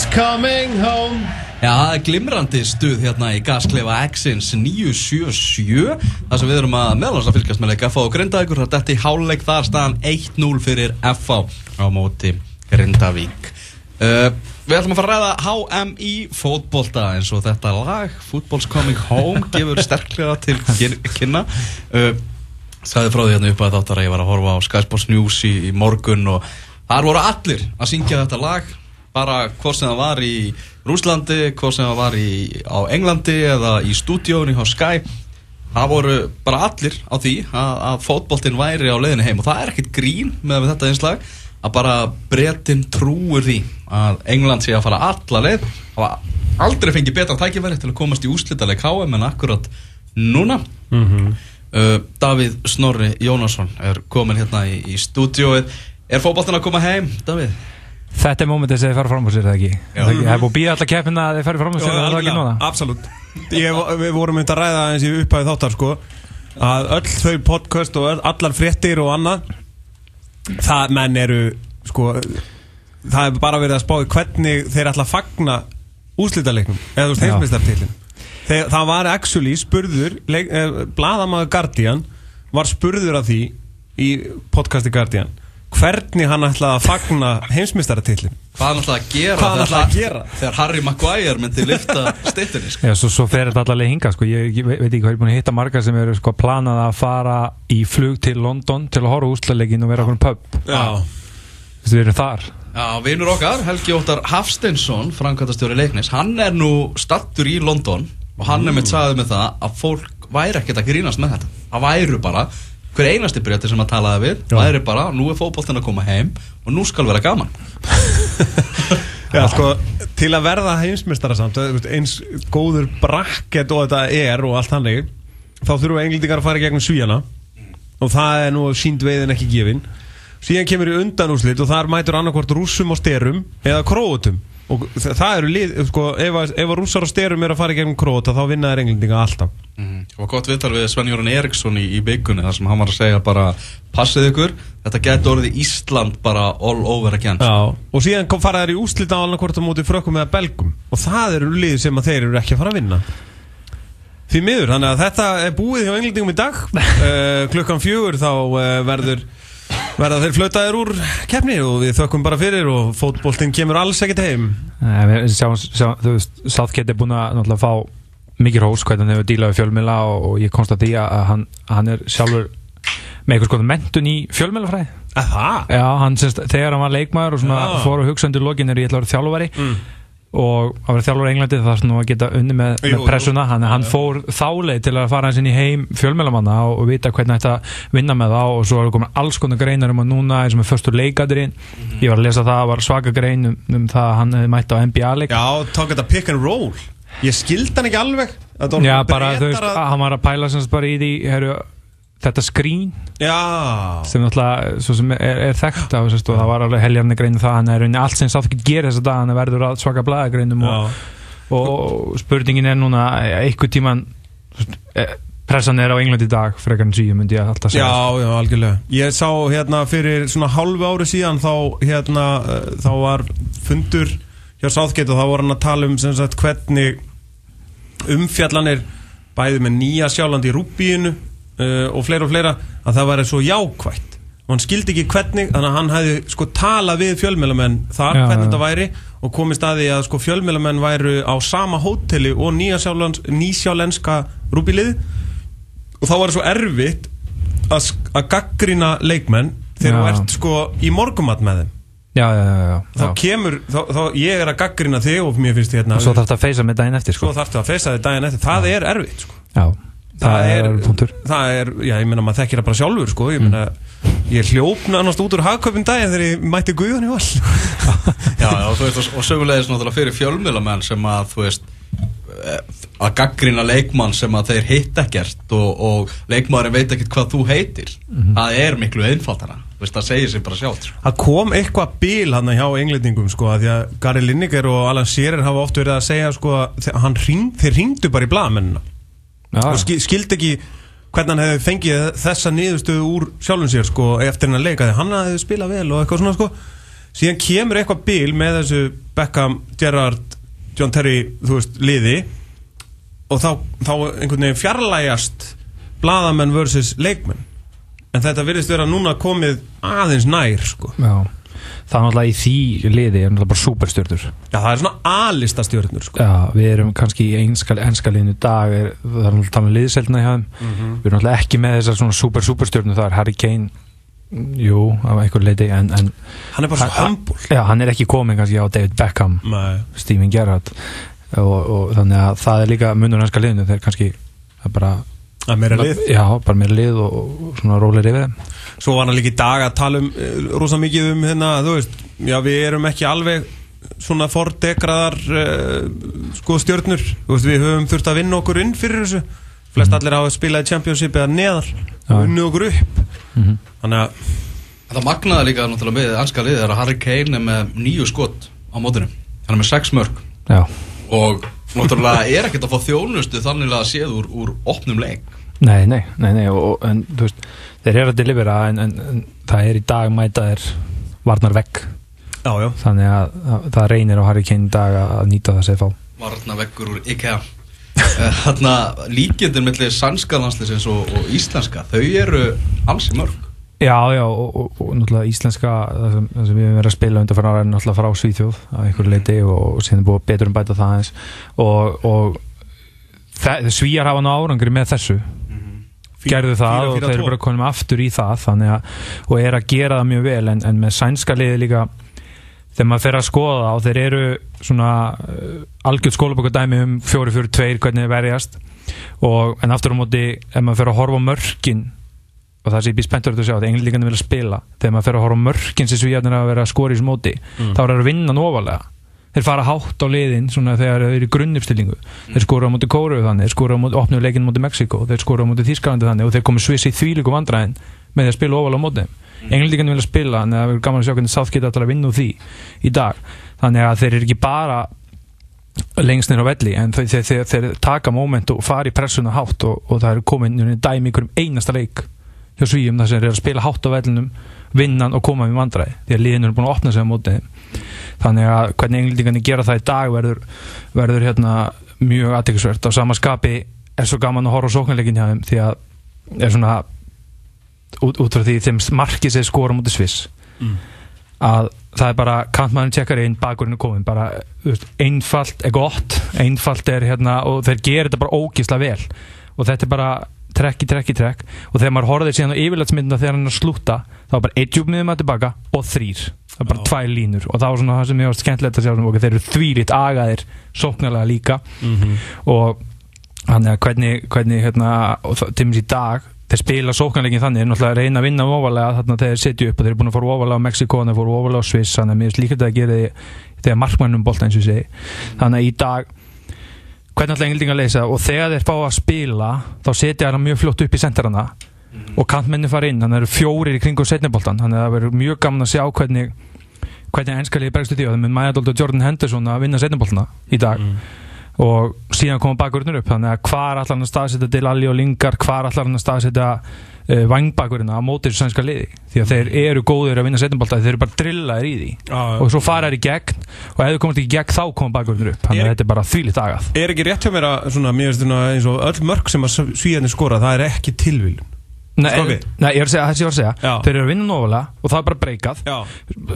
Football's coming home. Já, það er glimrandi stuð hérna í gasklefa X-ins 977 þar sem við erum að meðlans að fylgjast með leik FH og Grindavíkur. Það er dætt í háluleik þar staðan 1-0 fyrir FH á móti Grindavík. Uh, Við ætlum að fara að ræða HM í fótbolta eins og þetta lag Football's Coming Home gefur sterklega til kynna. Uh, Sæði frá því hérna upp að þáttar að ég var að horfa á Sky Sports News í, í morgun og þar voru allir að syngja þetta lag bara hvort sem það var í Rúslandi, hvort sem það var í, á Englandi eða í stúdíónu á Sky það voru bara allir á því að, að fótboltinn væri á leiðinu heim og það er ekkert grín með þetta einslag að bara breytin trúur því að England sé að fara alla leið og aldrei fengi betra tækifæri til að komast í úslítaleg HM en akkurat núna mm -hmm. uh, Davíð Snorri Jónasson er komin hérna í, í stúdíóið er fótboltinn að koma heim, Davíð? Þetta er mómentið sem þið fara fram á sér, eða ekki? Það er búið að býja alltaf keppina að þið fara fram á sér, eða ekki núna? Absolut. Við vorum myndið að ræða eins í upphæðu þáttar, sko, að öll þau podcast og allar fréttir og annað, það menn eru, sko, það er bara verið að spáði hvernig þeir að fagna úslítalegnum, eða þú veist, heimsmeistartillin. Það var actually spurður, eh, bladamaður Guardian var spurður af því í podcasti Guardian hvernig hann ætlaði að fagna heimsmyndstaratillin hvað hann ætlaði að gera, hvað hann ætlaði að gera? þegar Harry Maguire myndi lifta stittinni sko. Já, svo, svo fer þetta allavega hinga sko. ég, ég veit ekki hvað ég er búin að hitta marga sem eru sko, planað að fara í flug til London til að horfa úslalegin og vera okkur um pub. Já. Við erum þar. Já, vinnur okkar, Helgi Óttar Hafsteinsson framkvæmtastjóri leiknis, hann er nú stattur í London og hann er mitt sagðið með það að fólk væri ekkert að grínast með þetta. Það væru bara hver einasti breytti sem að talaði við og það er bara, nú er fókbóltinn að koma heim og nú skal vera gaman. Já, sko, til að verða heimsmystara samt eins góður brakket og þetta er og allt hannig þá þurfum englendingar að fara í gegnum svíjana og það er nú sínd veiðin ekki gefin. Síðan kemur í undanúslit og þar mætur annarkort rúsum og styrum eða króutum og það eru lið, sko, ef að, ef að rússar og styrum er að fara í gegnum króta þá vinnaður englendinga alltaf. Mm -hmm. og gott viðtal við Sven-Jóran Eriksson í, í byggunni þar sem hann var að segja bara passið ykkur, þetta getur orðið Ísland bara all over again. Já, og síðan kom faraður í úslita á annarkort á móti frökkum eða belgum. Og það eru lið sem að þeir eru ekki að fara að vinna. Því miður, þannig að þetta er búið hjá englendingum í dag. Uh, klukkan fjögur þá uh, verður verða þeir flautaðir úr keppni og við þökkum bara fyrir og fótbóltinn kemur alls ekkert heim. Þú veist, Southgate er búin að fá mikið hós hvernig hann hefur dílað við fjölmjöla og, og ég konsta því að hann, hann er sjálfur með eitthvað skoðum mentun í fjölmjölafræði Já, hann semst, þegar hann var leikmaður og svona fór og hugsa undir lokin er ég ætla að vera þjálfari. Mm og að vera þjálfur í Englandi það er svona að geta unni með, með pressuna. hann, hann fór þáleið til að fara hans inn í heim fjölmjölamanna og, vita hvernig þetta vinna með þá og svo er komin alls konar greinar um að núna eins og með förstur leikadurinn mm -hmm. ég var að lesa það, var svaka grein um, um það að hann hefði mætt á NBA-leik Já, tók þetta pick and roll. Ég skild hann ekki alveg. Já, bara þú veist, að... hann var að pæla semst bara í því, herru þetta skrín Já. sem náttúrulega sem er, er þekkt á og það var alveg heljarni greinu það hann er allt sem sátt ekki gerir þess að dag hann verður að svaka blæðagreinum og, og spurningin er núna eitthvað tíman e, pressan er á England í dag frekar en síðan myndi ég alltaf segja. Já, já, algjörlega. Ég sá hérna fyrir svona halvu ári síðan þá hérna þá var fundur hjá Southgate og þá voru hann að tala um sem sagt hvernig umfjallanir bæði með nýja sjálfandi í rúbíinu uh, og fleira og fleira að það var svo jákvægt og hann skildi ekki hvernig þannig að hann hefði sko tala við fjölmjölamenn þar Já, hvernig þetta væri og komið staði að sko fjölmjölamenn væru á sama hóteli og nýsjálenska rúbilið og þá var það svo erfitt að, að gaggrina leikmenn þegar þú ert sko í morgumat með þeim. Já, já, já, þá kemur, þá, þá ég er að gaggrina þig og mér finnst hérna og svo þarf það að feysa með daginn eftir sko. svo þarf það að feysa þig daginn eftir, það er erfitt sko. já það er, það er, já ég meina maður þekkir það bara sjálfur sko, ég meina mm. ég hljófna annars út úr hagköpum daginn þegar ég mætti guðan í vall Já, og þú veist, og sögulegis náttúrulega fyrir fjölmjölamenn sem að, þú veist eh, að gaggrina leikmann sem að þeir hitt ekkert og, og leikmann veit ekkert hvað þú heitir mm -hmm. það er miklu einfaldara það segir sér bara sjálf Það kom eitthvað bíl hann hjá englendingum sko, að því að Gary Lineker og Alan Shearer hafa oft verið að segja sko, að ring, þeir ringdu bara í blamennina og skildi ekki hvernig hann hefði fengið þessa niðurstöðu úr sjálfum sér sko, eftir hann að leika hann hefði spilað vel og eitthvað svona sko. síðan kemur eitthvað bíl með þessu Beckham, Gerrard, John Terry þú veist, liði. Og þá, þá einhvern veginn fjarlægast bladamenn versus leikmenn. En þetta virðist vera núna komið aðeins nær sko. Já, það er náttúrulega í því liði er náttúrulega bara superstjörnur. Já, það er svona A-lista stjörnur sko. Já, við erum kannski í einska liðinu dag er, það er náttúrulega talað um liðseldina hjá þeim. Mm -hmm. við erum náttúrulega ekki með þessar svona super superstjörnur það er Harry Kane jú, af einhver leiti en, en hann er bara svo humble. Já, hann er ekki komin kannski á David Beckham Nei. Steven Gerrard. Og, og þannig að það er líka munur hanska liðinu þegar kannski það er bara að meira lið. Já, bara meira lið og, og svona yfir þeim. Svo var hann líka í dag að tala um uh, rosa mikið um hérna, þú veist, já við erum ekki alveg svona fordegraðar uh, sko stjórnur, þú veist við höfum þurft að vinna okkur inn fyrir þessu. Flest mm. allir hafa spilað í Championship eða neðar. Og vinna okkur upp. Mm -hmm. þannig að Það magnaði líka náttúrulega með anska liðið er að Harry Kane er með nýju skott á mótunum, hann er með sex mörg já. og náttúrulega er ekkert að fá þjónustu þannig að séð úr, úr opnum leik Nei, nei, nei, nei og, en þú veist þeir eru að delivera en, en, en það er í dag mæta þeir varnar vegg. Já, já. þannig að, að það reynir á Harry Kane í dag að nýta það sér fá Varnar veggur úr IKEA. Þannig að líkjöndir mellir sannska landsleisins og, og íslenska þau eru ansi mörg. Já, já, og, og, og náttúrulega íslenska það sem, það sem við hefum verið að spila fyrir ára er náttúrulega frá Svíþjóð á einhverju leiti og síðan búið betur um bæta það eins og svíjar hafa ná árangri með þessu gerðu það fíra, fíra, og þeir eru bara konum aftur í það að, og er að gera það mjög vel en, en með sænska liði líka þegar maður fer að skoða það og þeir eru svona uh, algjörð skólabokadæmi um 4-4-2 hvernig þeir verjast og, en aftur á móti ef maður fer að horfa mörkin og það sé býst spenntur að sjá að englíkandi vilja spila þegar maður fer að horfa mörkin sem svíjarnir að vera að skora í smóti mm. þá er það að vinna nóvalega þeir fara hátt á liðin svona þegar þeir eru í grunnuppstillingu mm. þeir skora á móti Kóru þannig, þeir skora á móti opnum leikin móti Mexiko, þeir skora á móti Þískalandi þannig og þeir komi sviss í þvíliku vandræðin með því að spila ofalega á móti mm. englíkan vilja spila, að það er gaman að sjá hvernig South geta alltaf að vinna úr því í dag þannig að þeir eru ekki bara lengst nýra á velli en þeir, þeir, þeir, taka móment og fara í pressuna hátt og, og það er komin dæmi ykkur um einasta leik hjá Svíum þar sem þeir eru að spila hátt á vellinum vinnan og koma við vandræði því að liðin eru búin að opna sig á mótið þannig að hvernig englendingarnir gera það í dag verður, verður hérna, mjög aðtækksvert á sama skapi er svo gaman að horfa á sóknarleikin hjá þeim því að er svona út, út frá því þeim markið sér skora mútið sviss mm. að það er bara kantmannin tjekkar inn bakurinn er komin bara einfalt er gott einfalt er hérna og þeir gerir þetta bara ógísla vel. Og þetta er bara trekk í trekk í trekk. Og þegar maður horfið síðan á yfirlætsmyndina þegar hann er að slúta þá er bara eitt júbniðum að tilbaka og þrýr það er bara tvær línur og það var svona það sem ég var skemmtilegt að sjá um þeir eru þvílitt agaðir sóknarlega líka. Mm -hmm. og þannig að hvernig, hvernig hérna, til og með í dag þeir spila sóknarlegin þannig, er náttúrulega reyna að vinna ofalega þannig að þeir setju upp og þeir eru búin að fara ofalega á Mexiko, þeir fóru ofalega á Sviss þannig að mér er líka þetta að gera þegar markmannum bólta eins og segi. Þannig að í dag hvernig alltaf englendinga leysa? Og þegar þeir fá að spila þá setja það mjög flott upp í senderana mm. og kantmenni fara inn þannig að það eru fjórir í kringu setniboltan þannig að það verður mjög gaman að sjá hvernig hvernig ennskaliði bregstu því og það með Mæadóld og Jordan Henderson að vinna setniboltana í dag. Mm. og síðan koma bakurinnur upp þannig að hvar allar hann að staðsetja til Alli og Lingar hvar allar hann að staðsetja uh, vangbakurina á mótir sænska liði? Því að þeir eru góðir að vinna setjumbalta þeir eru bara drillaðir í því. Ah, og svo fara þeir í gegn og ef þau komast ekki í gegn þá koma bakurinn upp. Þannig að þetta er bara þvílitt agað. Er ekki rétt hjá mér að svona, mér að það er ekki tilvílun Nei, nei, ég var að segja, þessi ég var að segja. Já. þeir eru að vinna nógulega og það er bara breykað.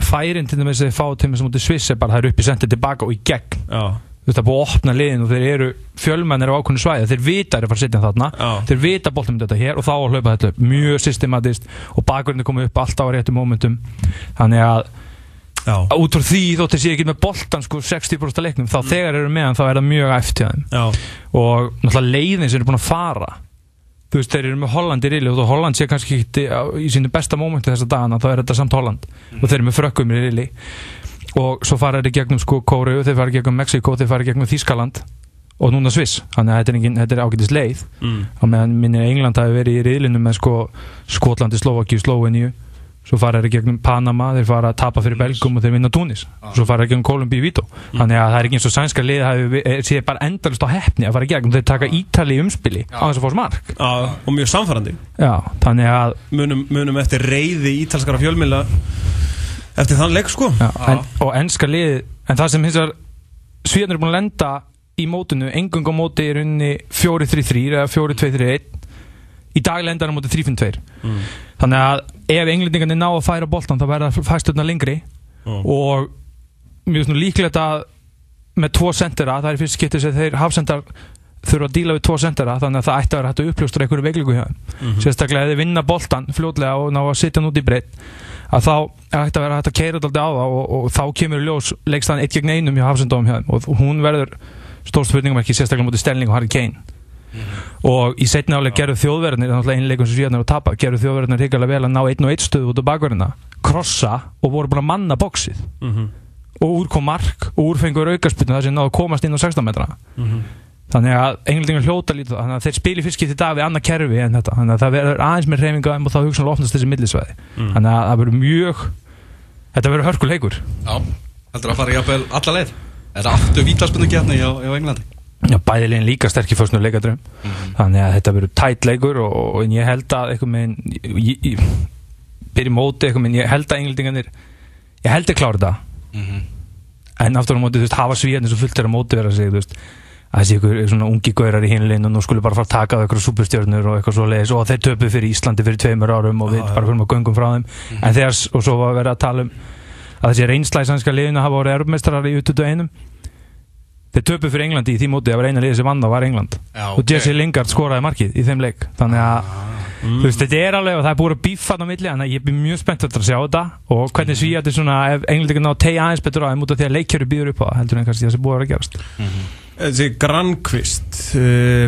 Færin til þess að fá til þess að Sviss er bara það eru upp í sendið tilbaka og í gegn. Já. Þú veist að búið að opna liðin og þeir eru fjölmennir á ákveðinu svæði. Þeir vita að það er að fara að setja þarna. Já. þeir vita að boltum þetta hér og þá að hlaupa þetta upp. Mjög systematist og bakverðinu komið upp alltaf á réttu mómentum þannig að Já. út frá því þóttir sé ekki með boltan sko 60% af leiknum þá mm. þegar eru meðan þá er það mjög eftir þeim. Og náttúrulega leiðin sem eru búin að fara þú veist þeir eru með Holland í rili og Holland sé kannski ekki í sínu besta mómentu þessa dagana þá er þetta samt Holland. Mm. og þeir eru með frökkum í rili. Og svo fara þeir gegnum sko Kóru, þeir fara gegnum Mexiko, þeir fara gegnum Þískaland og núna Sviss, þannig að þetta er, er ágætist leið. Mm. og meðan minnir England hafi verið í riðlinu með sko Skotlandi, Slovaki, Sloveníu svo fara þeir gegnum Panama, þeir fara að tapa fyrir Belgum og þeir vinna Tunis. Ah. svo fara þeir gegnum Kolumbi í Vító. Mm. þannig að það er ekki eins og sænska lið það sé bara endalust á hefni að fara gegnum þeir taka ah. Ítali umspili á þess að fá smark. Ah, og mjög samfærandi Já, þannig að munum, munum eftir reyði ítalskara fjölmila eftir þann leik sko. Já, en, og ennska lið en það sem hins vegar Svíðan er búin að lenda í mótinu engung á móti í rauninni 4-3-3 eða 4-2-3-1 í dag lendar hann móti 3-5-2 Mm. þannig að ef englendingarnir ná að færa boltan þá verða fæsturna lengri Mm. og mjög líklegt að með tvo sendera, það er fyrst skiptið sem þeir hafsendar þurfa að díla við tvo sendera þannig að það ætti að vera hægt að uppljóstra einhverju veiklingu hjá þeim Mhm. sérstaklega ef þið vinna boltan fljótlega og ná að sitja hann út í breytt að þá hægt að vera hægt að keira alltaf á það og, og þá kemur ljós leikstaðan eitt gegn einum hjá hafsendóum hjá þeim og hún verður stór spurningum ekki sérstaklega mútið Stelling og Harry Kane og í setni áleik gerðu þjóðverðinir þannig að einleikum sem svíðarnir að tapa gerðu þjóðverðinir hrigalega vel að ná einn og einn stöðu út á bakverðina krossa og voru búin að manna bóksið Mhm. og úr kom mark og úr fengur aukarspilnu þar sem náðu að komast inn á 16 metra Mhm. þannig að englendingar hljóta lítið þannig að þeir spili fyrst í dag við annað kerfi en þetta þannig að það verður aðeins með reyfinga og þá hugsanlega opnast þessi millisvæði Mm. þannig að það verður mjög þetta verður hörkuleikur Já, heldur að fara jafnvel alla leið Er það aftur vítaspunni kjarni hjá, hjá Englandi? Já, bæði leginn líka sterkir fyrstnur leikadröm þannig að þetta verður tætt leikur og, og en ég held að eitthvað með byrja móti eitthvað með ég held að englendingarnir ég held að klára þetta. Mhm. en aftur á móti, þú veist, hafa svíjarnir svo fullt er að móti vera sig, þú veist. Að þessi ykkur svona ungi gaurar í hinlein og nú skulle bara fara að taka ykkur superstjörnur og eitthvað svo leiðis og þeir töpuð fyrir Íslandi fyrir tveimur árum og við já. bara fyrir að göngum frá þeim. En þegar, og svo var verið að tala um að þessi reynslæsænska liðinu hafa voru erfmestrar í U21 þeir töpuð fyrir Englandi í því móti það var eina liðið sem vann það var England. Já, og Jesse Lingard skoraði markið í þeim leik. Þannig að þú veist, þetta er alveg og það er búið að bífa á milli þannig að ég er mjög spennt að sjá þetta. Og hvernig svíja þetta svona ef Englandi ná að tegja aðeins betur á þeim út af því að leikjöru býður upp á það heldur en kannski það sem búið að vera að gerast. Þessi Grankvist uh,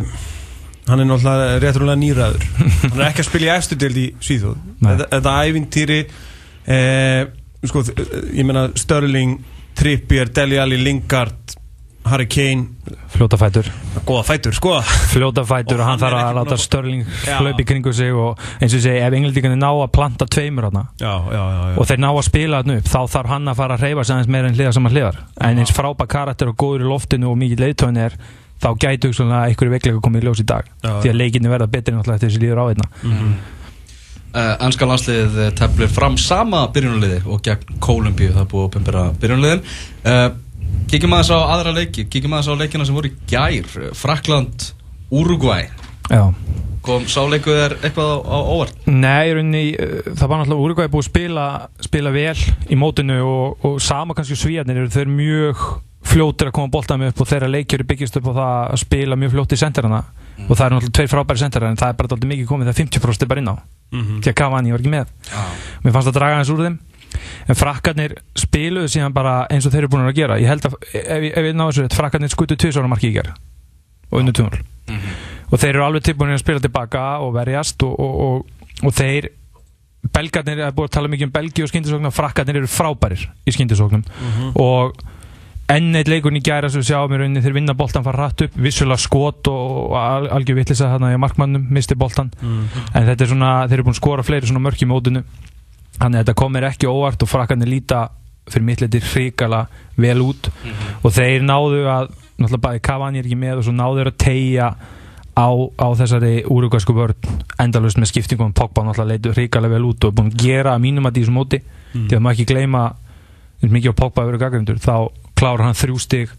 Hann er náttúrulega rétturlega nýraður Hann er ekki að spila í efstu deild í Svíþjóð Harry Kane. Fljóta fætur. Góða fætur, sko. Fljóta fætur Og hann hann þarf að láta Störling í kringu sig og eins og segi ef Englendingarnir ná að planta tveimur hana Já, já, já, já. og þeir ná að spila þarna upp þá þarf hann að fara að reyfa sig aðeins meira en hliðar saman hliðar. En eins frábær karakter og góður í loftinu og mikið leiðtóin er þá gætu svona einhverju veiklega komið í ljós í dag. Já. því að leikinni verða betri náttúrulega eftir þessi líður á einna Mhm. Uh, Anska landsliðið eh, teflir fram sama byrjunarliði og gegn Kólumbíu það búið að opinbera uh, Kíkjum aðeins á aðra leiki. Kíkjum aðeins á leikina sem voru í gær. Frakland, Uruguay Já. Kom sáleiku þér eitthvað á, á óvart? Nei, í rauninni, uh, það var náttúrulega Uruguay búið að spila, spila vel í mótinu og, og sama kannski svíjarnir eru þeir mjög fljótir að koma boltað upp og þeirra leikjöru byggist upp á það að spila mjög fljótt í senderana. Og það eru náttúrulega tveir frábæri senderar en það er bara alltaf mikið komið þegar 50% er bara inn á. Mhm. því að Cavani var ekki með. Já, mér fannst að draga hans úr þeim en frakkarnir spiluðu síðan bara eins og þeir eru búin að gera. Ég held að ef, ég- náðu þessu rétt, frakkarnir skutu tvisvara marki í ger og unnu tjónul Mhm. og þeir eru alveg tilbúin að spila tilbaka og verjast og, og, og, og þeir belgarnir, það er búin að tala mikið um belgi og skyndisóknum, frakkarnir eru frábærir í skyndisóknum. Og enn eitt leikurinn í gæra sem við sjáum í rauninni þeir vinna boltan fara rætt upp vissulega skot og, al, algjör vitlisa þarna í markmannum, misti boltan en þetta er svona, þeir eru búin að skora fleiri svona mörk í mótinu þannig að þetta komir ekki óvart og frakkarnir líta fyrir mittleitir hrikala vel út. Og þeir náðu að náttúrulega bæði Cavani er ekki með og svo náðu þeir að tegja á, á þessari úrugasku vörn endalust með skiptingum. Pogba náttúrulega leitu hrikalega vel út og er búin að gera mínum að því þessu móti. Því að maður ekki gleyma mikið á Pogba að vera gaggrindur þá klárar hann þrjú stig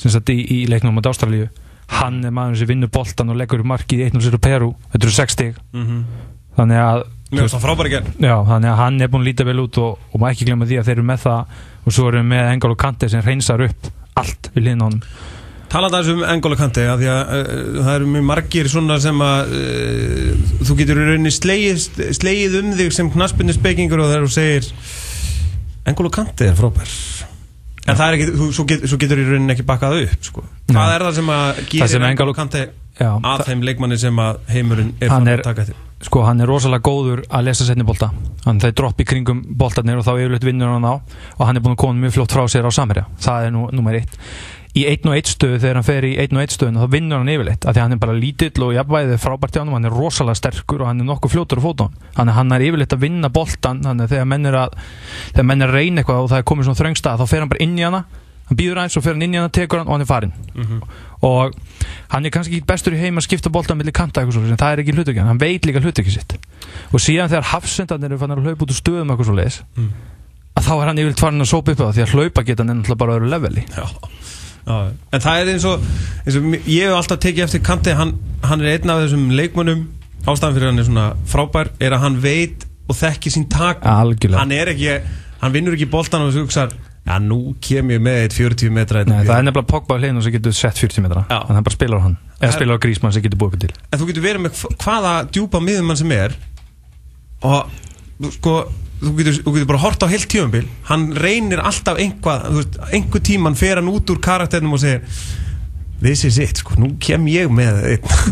sem sagt í, í leiknum á Ástralíu. Hann er maður sem vinnur boltan og leggur markið í 1-0 á Peru, þetta eru 6 stig. Þannig að Finnst það frábæri gerð Já, þannig að hann er búin að líta vel út og, og maður ekki glemma því að þeir eru með það. Og svo eru með Engel og Kante sem reynsar upp allt við liðin á honum. Talandi aðeins um Engolo Kante af því að uh, það eru mjög margir svona sem að uh, þú getur í rauninni slegið, slegið um þig sem knaspinni spekingur og þegar þú segir Engolo Kante er frábær. En það er ekki, þú, svo, get, svo getur í rauninni ekki bakkað upp sko. Hvað er það sem að Það sem Engolo N'Golo- Kante Já, að það- þeim leikmanni sem að heimurinn er Hann fann er- að taka til sko hann er rosalega góður að lesa setni bolta. Hann þeir droppi kringum boltarnir og þá yfirleitt vinnur hann á. Og hann er búin að koma mjög flott frá sér á samherja. Það er nú nummer eitt. Í einn og eitt stöðu þegar hann fer í einn og eitt stöðun þá vinnur hann yfirleitt. Af því hann er bara lítill og jafnvæðið er frábært hjá hann hann er rosalega sterkur og hann er nokkuð fljótur á fótum þannig að hann er yfirleitt að vinna að þegar menn er að þegar menn er að reyna eitthvað og það er komið svona þröngstað þá fer hann bara inn í hana. Hann býður aðeins og fer hann inn í hana, tekur hann og hann er farinn og hann er kannski ekki bestur í heim að skipta boltan millir kanta eitthvað svo en það er ekki hlutökjan, hann veit líka hlutökja sitt. Og síðan þegar hafsendarnir eru fannar að hlaupa út úr stöðum eitthvað svo leiðis Mm. að þá er hann yfirleitt farin að sópa upp á það því að hlaupa geta hann ennþá bara öðru leveli. Já, já, en það er eins og, eins og ég hef alltaf tekið eftir kanti hann, hann er einn af þessum leikmönnum. Ástæðan fyrir hann er svona frábær er að hann veit og þekki sín tak hann er ekki, hann vinnur ekki boltan og þessu já nú kem ég með eitt 40 metra Nei, það er nefnilega Pogba hliðinu sem getur sett 40 metra. Já. en hann bara spilar á hann. Eða spilar á Grísmann sem getur búið upp til. En þú getur verið með hva- hvaða djúpa miðumann sem er og sko þú getur, þú getur bara hort á heilt tjöfumbil hann reynir alltaf einhvað einhver tíman fer hann út úr karakternum og segir this is it, sko, nú kem ég með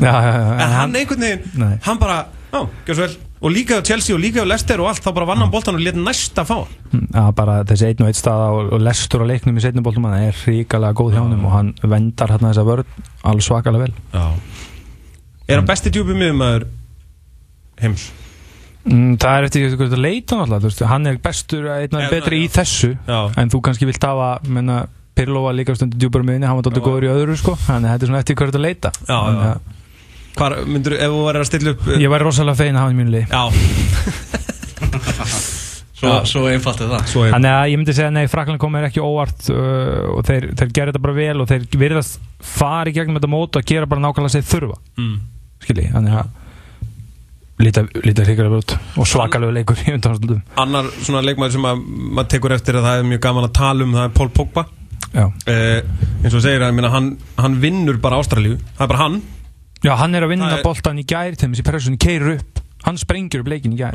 já, en hann einhvern veginn, Nei. hann bara já, gjör svo vel, og líka á Chelsea og líka á Leicester og allt, þá bara vann hann boltan og leta næsta fá hann. Já, bara þessi einn og einn staða og, og lestur á leiknum í setnubóltum hann er ríkalega góð hjá honum og hann vendar hérna þessa vörð alveg svakalega vel er hann besti djúpi miðumæður heims mm, Það er eftir því að leita náttúrulega hann er bestur, einn Já, og betri já. í þessu Já. en þú kannski vilt hafa menna, Pirlo var líka stundu djúpar miðinni hann var Já. dálítið góður í öðru sko þetta er svona eftir hverju að leita Já, já. að Hvar myndur, ef þú væri að stilla upp Ég væri rosalega fein að hafa hann í mínu lið Já, Svo, svo einfalt er það. Þannig að ég myndi segja nei, Frakland komið ekki óvart uh, og þeir, þeir gera þetta bara vel og þeir virðast fara í gegnum þetta mót og gera bara nákvæmlega sér þurfa. Mm. skilji, þannig að líta hrigalega út og svakalegu leikur í undanstundum Annar svona leikmæður sem að maður tekur eftir að það er mjög gaman að tala um það er Paul Pogba. Já. eh, eins og segir að ég meina, hann, hann vinnur bara Ástralíu, það er bara hann Já, hann er að vinna er- boltan í gær til þessi pressunni keirur upp. Hann sprengjur upp leikin í gær.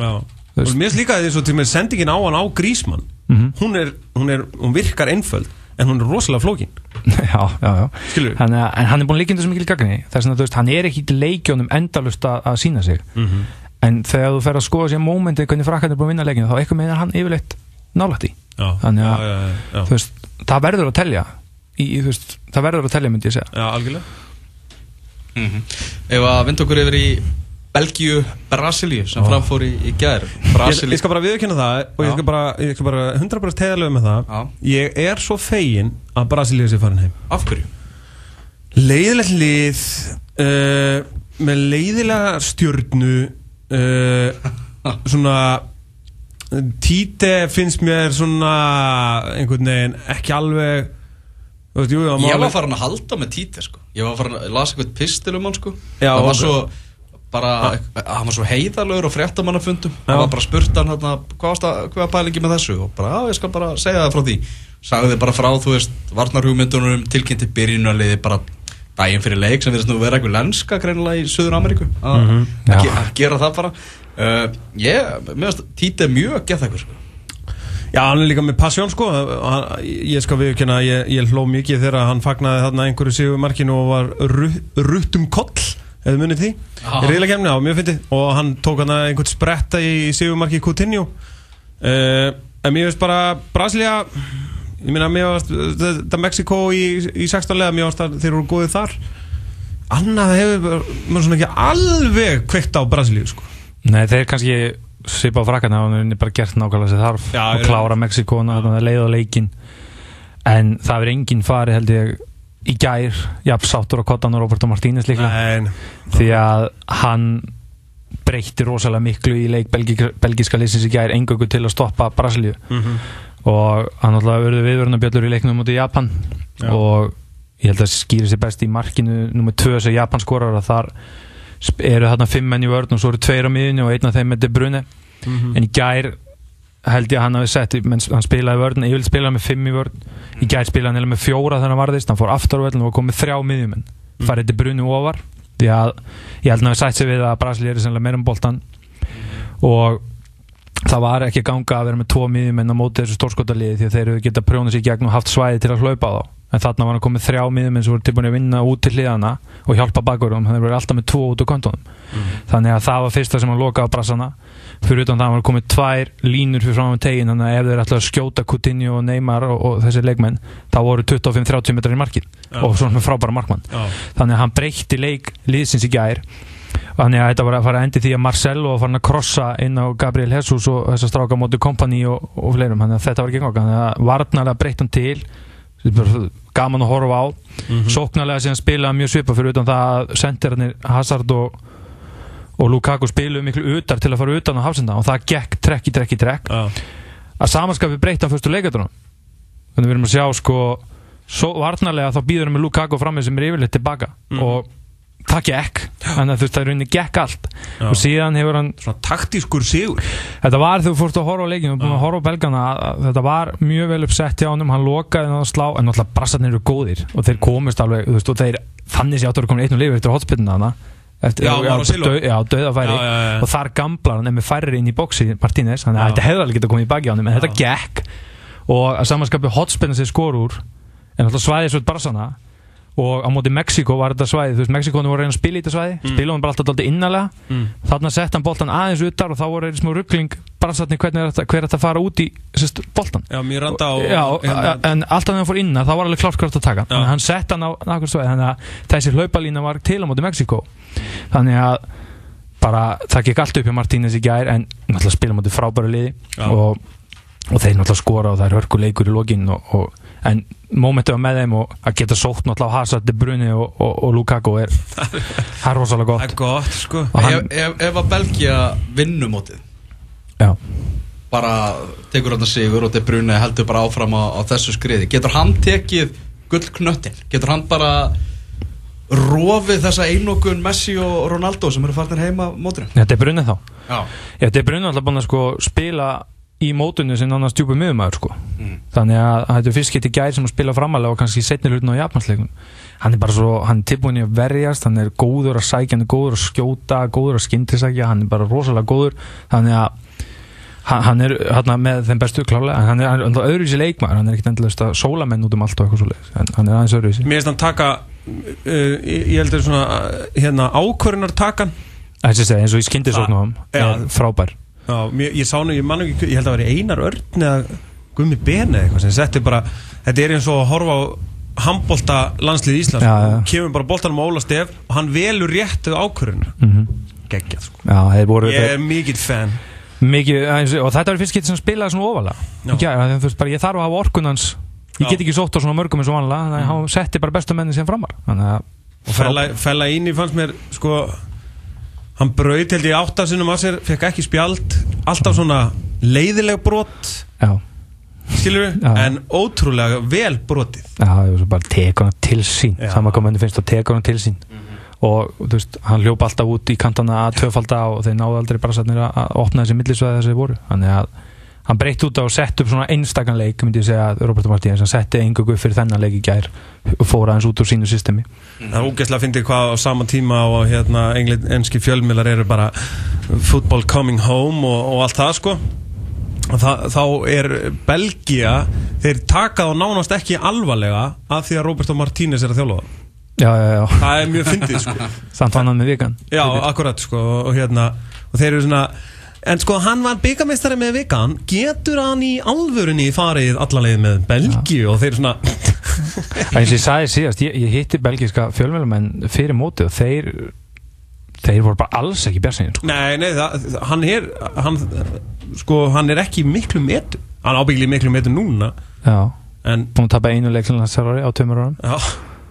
Mér finnst líka til með sendingin á hann á Grísmann. Mhm. hún, er, hún, er, hún virkar einföld en hún er rosalega flókin. Já, já, já. Hann, en hann er búin líkindu svo mikil gagni þess að veist, hann er ekki í leikjónum endalust að, að sína sig. Mhm. en þegar þú fer að skoða sér mómentið hvernig frakkan er búin að vinna leikinu þá eitthvað með hann yfirleitt nálægt í Þannig að- það verður að telja. Í, í, veist, það verður að telja myndi ég segja. Já, algjörlega Mhm. Ef að vinda okkur yfir í Belgíu, Brasilíu sem framfór í, í ég, Brasilíu ég skal bara viðkynna það og ég Já. skal bara, ég skal bara 100% tegðalög með það Já. ég er svo fegin að Brasilíu sé farin heim Af hverju? leiðilegt lið uh, með leiðilega stjörnu uh, svona Títe finnst mér svona einhvern veginn ekki alveg veist, jú, Ég var farin að halda með Títi sko. Ég var farin að lasa eitthvað pistil um hann sko. Já, Það var svo bara, hann var svo heiðalögur og fréttamannafundum hann var bara spurt hann hérna, hvað, að- var pælingi með þessu og bara, já, ég skal bara segja það frá því sagði bara frá, þú veist, varnarhugmyndunum tilkynnti byrjunarliði bara daginn fyrir leik sem verðist nú vera eitthvað lenska greinilega í Suður Ameríku að Mhm. Já. ge að gera það bara uh, ég, mér finnst Títi er mjög gett eitthvað sko. Já, hann er líka með passjón sko. Hann, Ég skal viðkynna að ég, ég hló mikið þegar hann fagnaði þarna einhverju sigumarkinu og var ru- rutt um koll eða munið því. Í reyðlega já, mjög fyndið. Og hann tók hann einhvern spretta í sigumarki Coutinho. Uh, En mér veist bara Brasilia Ég meina, mér varst þetta Mexiko í, í 16 lega mér að þeir eru góðið þar. Annað hefur maður svona ekki alveg kveikt á Brasilíu sko. Nei, þeir kannski svipa á frakkan hann er bara gert nákvæmlega sem þarf Já, og er- klára Mexikóna, þannig að leiða leikin en það verður enginn farið held ég í gær jafn sáttur á kottan og Roberto Martínez líka Nei, því að hann breytti rosalega miklu í leik belgíska, liðsins í gær engöngu til að stoppa Brasilíu. Mm og hann alltaf verður viðvörnabjöllur í leiknum mútið Japan. Já. og ég held að skýri sér best í markinu nummið tvö sem Japan skorar að þar eru þarna fimm menn í vörn og svo eru tveir á miðunni og einn af þeim er De Bruyne. Mhm. en í gær held ég að hann hafi sett menn hann spilaði vörn, ég vil spila með fimm í vörn. Í gær spilaði hann með fjóra þegar hann varðist hann fór völlin og kom með þrjá miðjumenn. Mm. farið De Bruyne ofar því að ég held að hann hafi sætt sig við að Brasilíu er sennilega meira um boltan og það var ekki að ganga að vera með tvo miðjumenn á móti þessu stórskotaliði því að þeir eru geta prjónað sér gegn og haft svæði til að hlaupa á þá en þarna var hann komið þrjá miðjumenn sem voru tilbúin að vinna út til hliðana og hjálpa bakurum þannig að þeir voru alltaf með tvo út á kontónum. Þannig að það var fyrsta sem hann lokaði á brassana. Fyrir utan það var komið tvær línur fyrir fram með tegin þannig að ef þeir ætlaði að skjóta Coutinho og Neymar og, og þessi leikmenn þá voru 25-30 metrar í markið. Já. og svona frábæra markmann. Já, þannig að hann breytti leik liðsins í gær. Þannig að þetta var að fara að endi því að Marcelo var farin að krossa inn á Gabriel Jesus og þess að stráka móti kompani og, og fleirum. Þannig að þetta var ekki engang þannig að varnarlega breytt hann til gaman að horfa á Mhm. sóknarlega sem spilaði mjög svipa fyrir utan það að sendirarnir Hazard og, og Lukaku spiluðu miklu utar til að fara utan á hafsenda og það gekk trekk í trekk í trekk já, að samanskapi breytta fyrstu leikadrunum þannig við erum að sjá sko svo varnarlega þá býður hann með Lukaku fram með sem er yfirleitt tilbaka Mhm. og það gekk. Þannig að þú veist það er rauninni gekk allt. Já. og síðan hefur hann Svona taktískur sigur. Þetta var þegar þú fórst að horfa á leikinu og búin að horfa á belgana að- að þetta var mjög vel uppsett hjá honum, hann lokaði hann að slá en náttúrulega brassarnir eru góðir. Og þeir komist alveg, þú veist, og þeir þannig sér áttur að koma einn og lifi eftir hotspillina hana eftir, Já, dau, já, döðafæri Já, já, og þar gamblar hann er með færri inn í bóksi Martínez, þannig að þetta hefði alveg getað komið í baki á honum en þetta gekk. Og að samanskapi hotspillina sér skor úr en náttúrulega svæðið svo brassana og á móti Mexiko var þetta svæði þú veist, Mexikónu voru að reyna að spila í þetta svæði. Mm. spila hann bara alltaf alltaf innalega Mm. þarna sett hann boltan aðeins utar og þá voru þeir smá ruggling bransatni hvernig er þetta, hver er þetta fara út í sérst, boltan Já, mér randa á Já, hérna- en alltaf þegar hann fór inna þá var alveg klart hvort að taka. Já. að hann sett hann á nakkur svæði. Þannig að þessi hlaupalína var til á móti Mexiko þannig að bara það gekk allt upp hjá Martínez í gær en náttúrulega spila móti frábæru liði. Og, og þeir náttúrulega skora og það er hörkuleikur í lokin og, og, en mómentið með þeim og að geta sótt náttúrulega á Hazard, De Bruyne og, og, og Lukaku er er rosalega gott. Er gott, sko. Hann, Ef, ef, ef að Belgia vinnumótið já, bara tekur hann sigur og De Bruyne heldur bara áfram á, á þessu skriði. Getur hann tekið gullknöttin getur hann bara rofið þessa einokun Messi og Ronaldo sem eru farnir heima móturinn þetta er brunnið þá. Já, Já, þetta er brunnið alltaf búin að sko spila í mótunni sem annars djúpið miðumæður sko. Mm. þannig að þetta er fyrst getið gæri sem að spila framalega og kannski setni hlutin á Japansleikum hann er bara svo, hann er tilbúin í að verjast hann er góður að sækja, hann er góður að skjóta góður að skyndisækja, hann er bara rosalega góður. Þannig að hann, hann er hérna með þeim bestu klálega hann er, hann öðruvísi leikmaður, hann er ekkert endalist að sóla menn út um allt og eitthvað svo en hann er aðeins öðruvísi. Mér finnst hann taka uh, ég ég í Já. mér, ég sá nú, ég man ekki, ég held að það væri Einar Örn eða Gummi Ben eða eitthvað sem setti bara, þetta er eins og að horfa á handbolta landslið Íslands. Já, já. kemur bara boltanum á Óla Stef og hann velur réttu ákvörðuna mm geggjað sko. Já, þeir voru ég er mikill fan. Mikið, eins og þetta var fyrst getið sem spilaði svona Já. Já, þú veist bara, ég þarf að hafa orkunans ég get ekki sótt á svona mörgum eins og vanlega þannig að hann setti bara bestu menni sem framar að og fella, fella inn í fannst mér sko hann braut held ég áttasinnum að sér fekk ekki spjald alltaf svona leiðileg brot. Já, skilur við, en ótrúlega vel brotið. Já, það var svo bara hann til sín. Já. saman hvað menni finnst að tekur hann til sín. Og þú veist, hann hljópa alltaf út í kantana að töfalda og þeir náðu aldrei bara satnir að að opna þessi millisvæði þessi voru. Þannig að hann breytt út á og sett upp svona einstakann leik myndi ég segja að Roberto Martínez. Hann setti engu fyrir þennan leik í gær og fór aðeins út úr sínu systemi. Það er ógeðslega að fyndi hvað á sama tíma og hérna enski fjölmiðlar eru bara football coming home og, og allt það sko. Og það, þá er Belgia þeir taka þá nánast ekki alvarlega af því að Roberto Martínez er að það já, já, já, það er mjög fyndið sko. Samt hann með vikan. Já, akkurat sko og hérna og þeir eru svona en sko hann var byggamestari með vikan. Getur hann í alvörunni farið allanleið með Belgíu? Og þeir svona eins og ég sagði síðast, ég, ég hitti belgíska fjölmjölumenn fyrir móti og þeir þeir voru bara alls ekki björnsingin sko. nei, nei, það, hann er hann, sko, hann er ekki miklu metu hann ábyggli miklu metu núna. Já, en, búin að tapa einu leiklinna á tveimur árum. Já,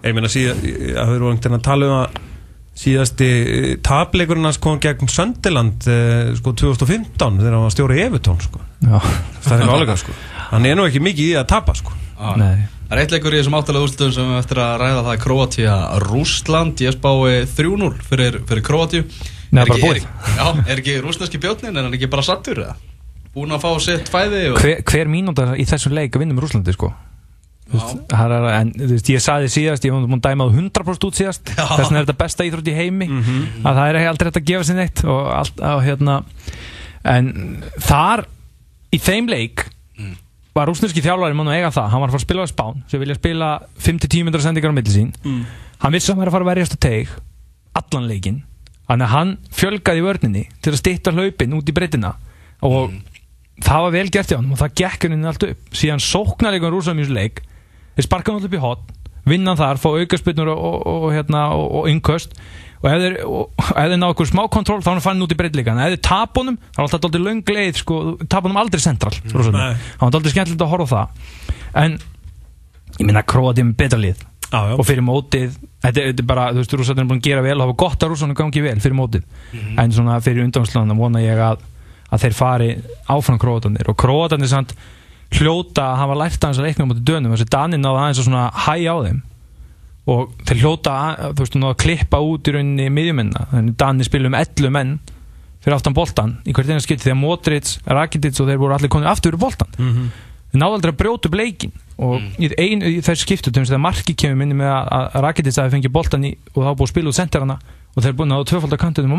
ég meina síðan að þau eru einhvern að tala um að síðasti tapleikurinn hans kom gegn Söndiland eh, sko 2015 þegar hann var stjóri Evertón sko. Já, það er álega sko. Hann er nú ekki mikið í að tapa sko. Það er eitt leikur í þessum áttalega úrslutum sem við eftir að ræða það er Kroatia Rústland ég spái 3-0 fyrir, fyrir Kroatiu Nei, Er bara ekki- búið. er, Já, er ekki rústneski björnin er hann ekki bara sattur eða? Búin að fá sitt fæði og... hver, hver mínúta í þessum leik að vinna með Rúslandi sko en þú veist, ég saði síðast ég var múin að dæma á 100% út síðast. Þess vegna er þetta besta íþrótt í heimi. Að það er ekki aldrei hægt að gefa sér neitt og allt á hérna. En þar í þeim leik Mm. var rúsneski þjálfari mann að eiga það, hann var að fara að spila á Spán sem vilja spila 5-10 myndra sendingar á milli sín. Mm. hann vissi að hann var að fara að verjast á teig allan leikin þannig að hann fjölgaði í vörninni til að stýtta hlaupin út í breytina og það var vel gert hjá hann og það gekk henni allt upp. Síðan sóknarleikum rúsum í þessu leik þeir sparka alltaf upp í hot vinna þar, fá aukarspilnur og, og, og, hérna, og, og ef þeir, náðu okkur smá kontról þá er hann fannin út í breytleika en ef þeir tap honum, það er alltaf aldrei löng leið sko, tap honum aldrei central mm, Nei. það var aldrei skemmtilegt að horfa það. En ég minna Kroati með betra lið. Já. og fyrir mótið þetta er, þetta er bara, þú veist, rússarnir er búin að gera vel hafa gott að rússarnir gangi vel fyrir mótið. Mhm. en svona fyrir undanslanan vona ég að að þeir fari áfram krótanir og krótanir samt hljóta að hafa lært aðeins að leikna motið dönum. Þessi Danir náða aðeins að svona hæja á þeim. Og þeir hljóta að, þú veist, náða að klippa út í rauninni miðjumenna, þannig Danir spilum 11 menn fyrir aftan boltan í hvert eina skipt því að Modric, Rakitic og þeir voru allir konið aftur fyrir boltan mm -hmm. þeir náðu aldrei að brjóta upp leikin og mm. í, ein, þess skiptu þegar marki kemur minni með að Rakitic að fengi boltan í og þá búið að spila út senterana og þeir er búin að hafa tvöfald að kantunum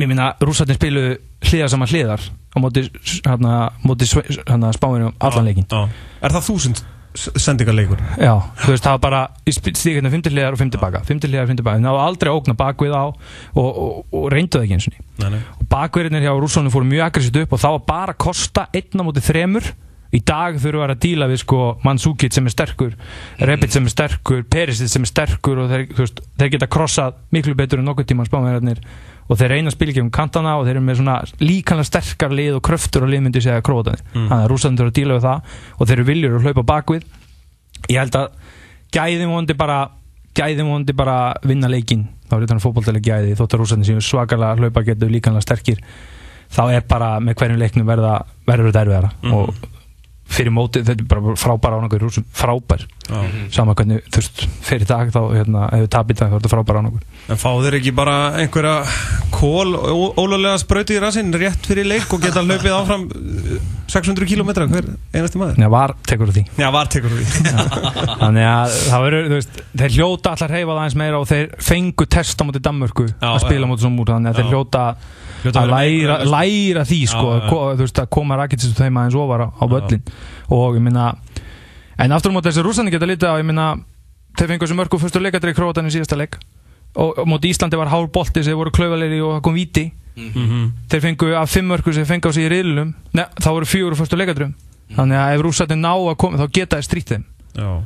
mér minna rússatinn spilu hliðar saman hliðar á móti, hérna, móti hérna, spáinu um allan leikin Er það þúsund sendingarleikur? Já, þú veist, það var bara stík hérna 50 hliðar og 50 baka. 50 hliðar og 50 baka, það var aldrei ógna bakvið á og, og, og reynduð ekki eins og og bakviðinir hjá rússónum fóru mjög aggressivt upp og það var bara að kosta einna móti þremur. Í dag þurfum við að díla við sko Mansukic sem er sterkur, Rebic sem er sterkur Perisic sem er sterkur og þeir, veist, þeir geta krossað miklu betur en nokkuð tíma spámiðarnir og þeir reyna að spila ekki um kantana og þeir eru með svona líkanlega sterkar lið og kröftur og liðmyndi segja krótanir mm. þannig að rúsandur eru að díla við það og þeir eru viljur að hlaupa bakvið ég held að gæðum vondi bara gæðum vondi bara vinna leikin þá er þetta fókbóltalega gæði þótt að rúsandur séu svakalega hlaupa getur líkanlega sterkir þá er bara með hverjum leiknum verða verður þetta erfiðara mm. og fyrir mótið, þetta er bara frábæra ánagur frábær, mm. sama hvernig þú veist, fyrir dag þá, hérna, ef við tapir það þá er þetta frábæra ánagur En fá þeir ekki bara einhverja kól ólulega spröyti í rassinn rétt fyrir leik og geta hlaupið áfram 600 km hver einasti maður? Já, var tekur því. Já, var tekur því. Þannig að það verður, þú veist, þeir hljóta allar reyfað aðeins meira og þeir fengu testa mútið Danmörku að spila mútið svona mútið, þannig að þeir hljóta að læra, læra því sko, já, já. Þú veist, að koma Rakitic þeim aðeins ofar á, á völlin og ég minna en aftur á móti þessi rúsani geta litið á ég minna, þeir fengu þessu mörgu fyrstu leikadri í Kroatan í síðasta leik og, og móti Íslandi var hálf bolti sem voru klauvalegri og kom viti mm -hmm. þeir fengu af fimm mörgu sem fengu á sig í riðlunum þá voru fjóru fyrstu leikadrum mm. þannig að ef rúsani ná að koma þá geta þeir já.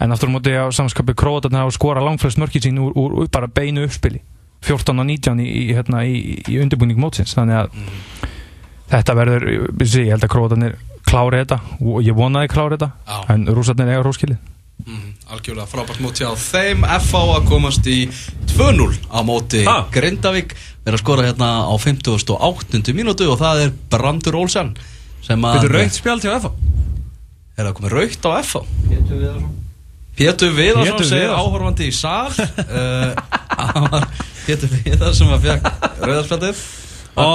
en aftur á móti á samskapi Kroatan þá skora langflest mörgi sín úr, úr, úr bara beinu uppspili 14 og 19 í, í, hérna, í, í undirbúning mótsins þannig að mm. þetta verður, ég held að Kroatanir klári þetta og ég vonaði klári þetta Já. en rúsarnir eiga róskilið mm, Algjörlega frábært móti á þeim FA að komast í 2-0 á móti ha? Grindavík er að skora hérna á 58. mínútu og það er Brandur Olsen Þetta er raugt spjál til FA Er það komið raugt á FA? Pétur Viðarsson Pétur Viðarsson segir áhörfandi í sál uh, Pétur Viðar sem að fekk rauðarspjaldið. Ó,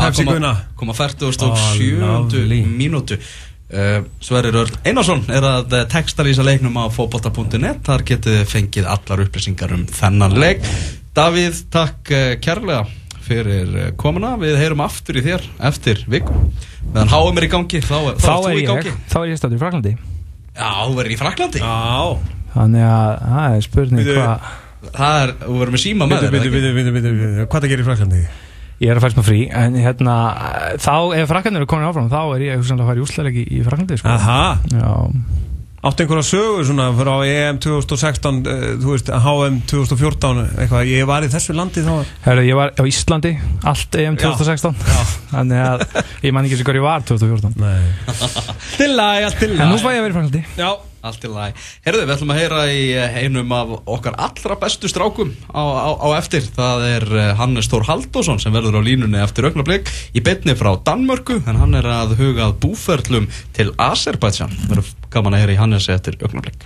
Pepsi Gunna Koma 47. mínútu. Uh, Sverrir Örn Einarsson er að textalýsa leiknum á fókbóta.net Þar getið fengið allar upplýsingar um þennan leik. Davíð, takk kærlega fyrir komuna. Við heyrum aftur í þér eftir vikum Meðan háum er í gangi, þá, þá, þá er ég Þá er ég stættur í Fraklandi Já, þú verður í Fraklandi Já. Þannig að það er spurning hvað Það er, þú verður með síma með þér Hvað það gerir í Fraklandi? Ég er að fæst með frí En hérna, þá, ef Fraklandi eru komin áfram Þá er ég að fara í úsleilegi í Fraklandi sko. Aha. Já Áttu einhverja sögur svona frá EM 2016, uh, þú veist, HM 2014, eitthvað, ég var í þessu landi þá? Herru, ég var á Íslandi, allt EM 2016, Já. Já. þannig að ég man ekki sem hvað ég var 2014. Nei. Til lagi, allt til lagi. En nú fæ ég að vera í Franklandi. Já. Allt í lagi. Herðu, við ætlum að heyra í eh, einum af okkar allra bestu strákum á, á, á eftir. Það er eh, Hannes Þór Haldásson sem verður á línunni eftir augnablík í betni frá Danmörku en hann er að hugað búferlum til Azerbaijan. Verður gaman að heyra í Hannesi eftir augnablík.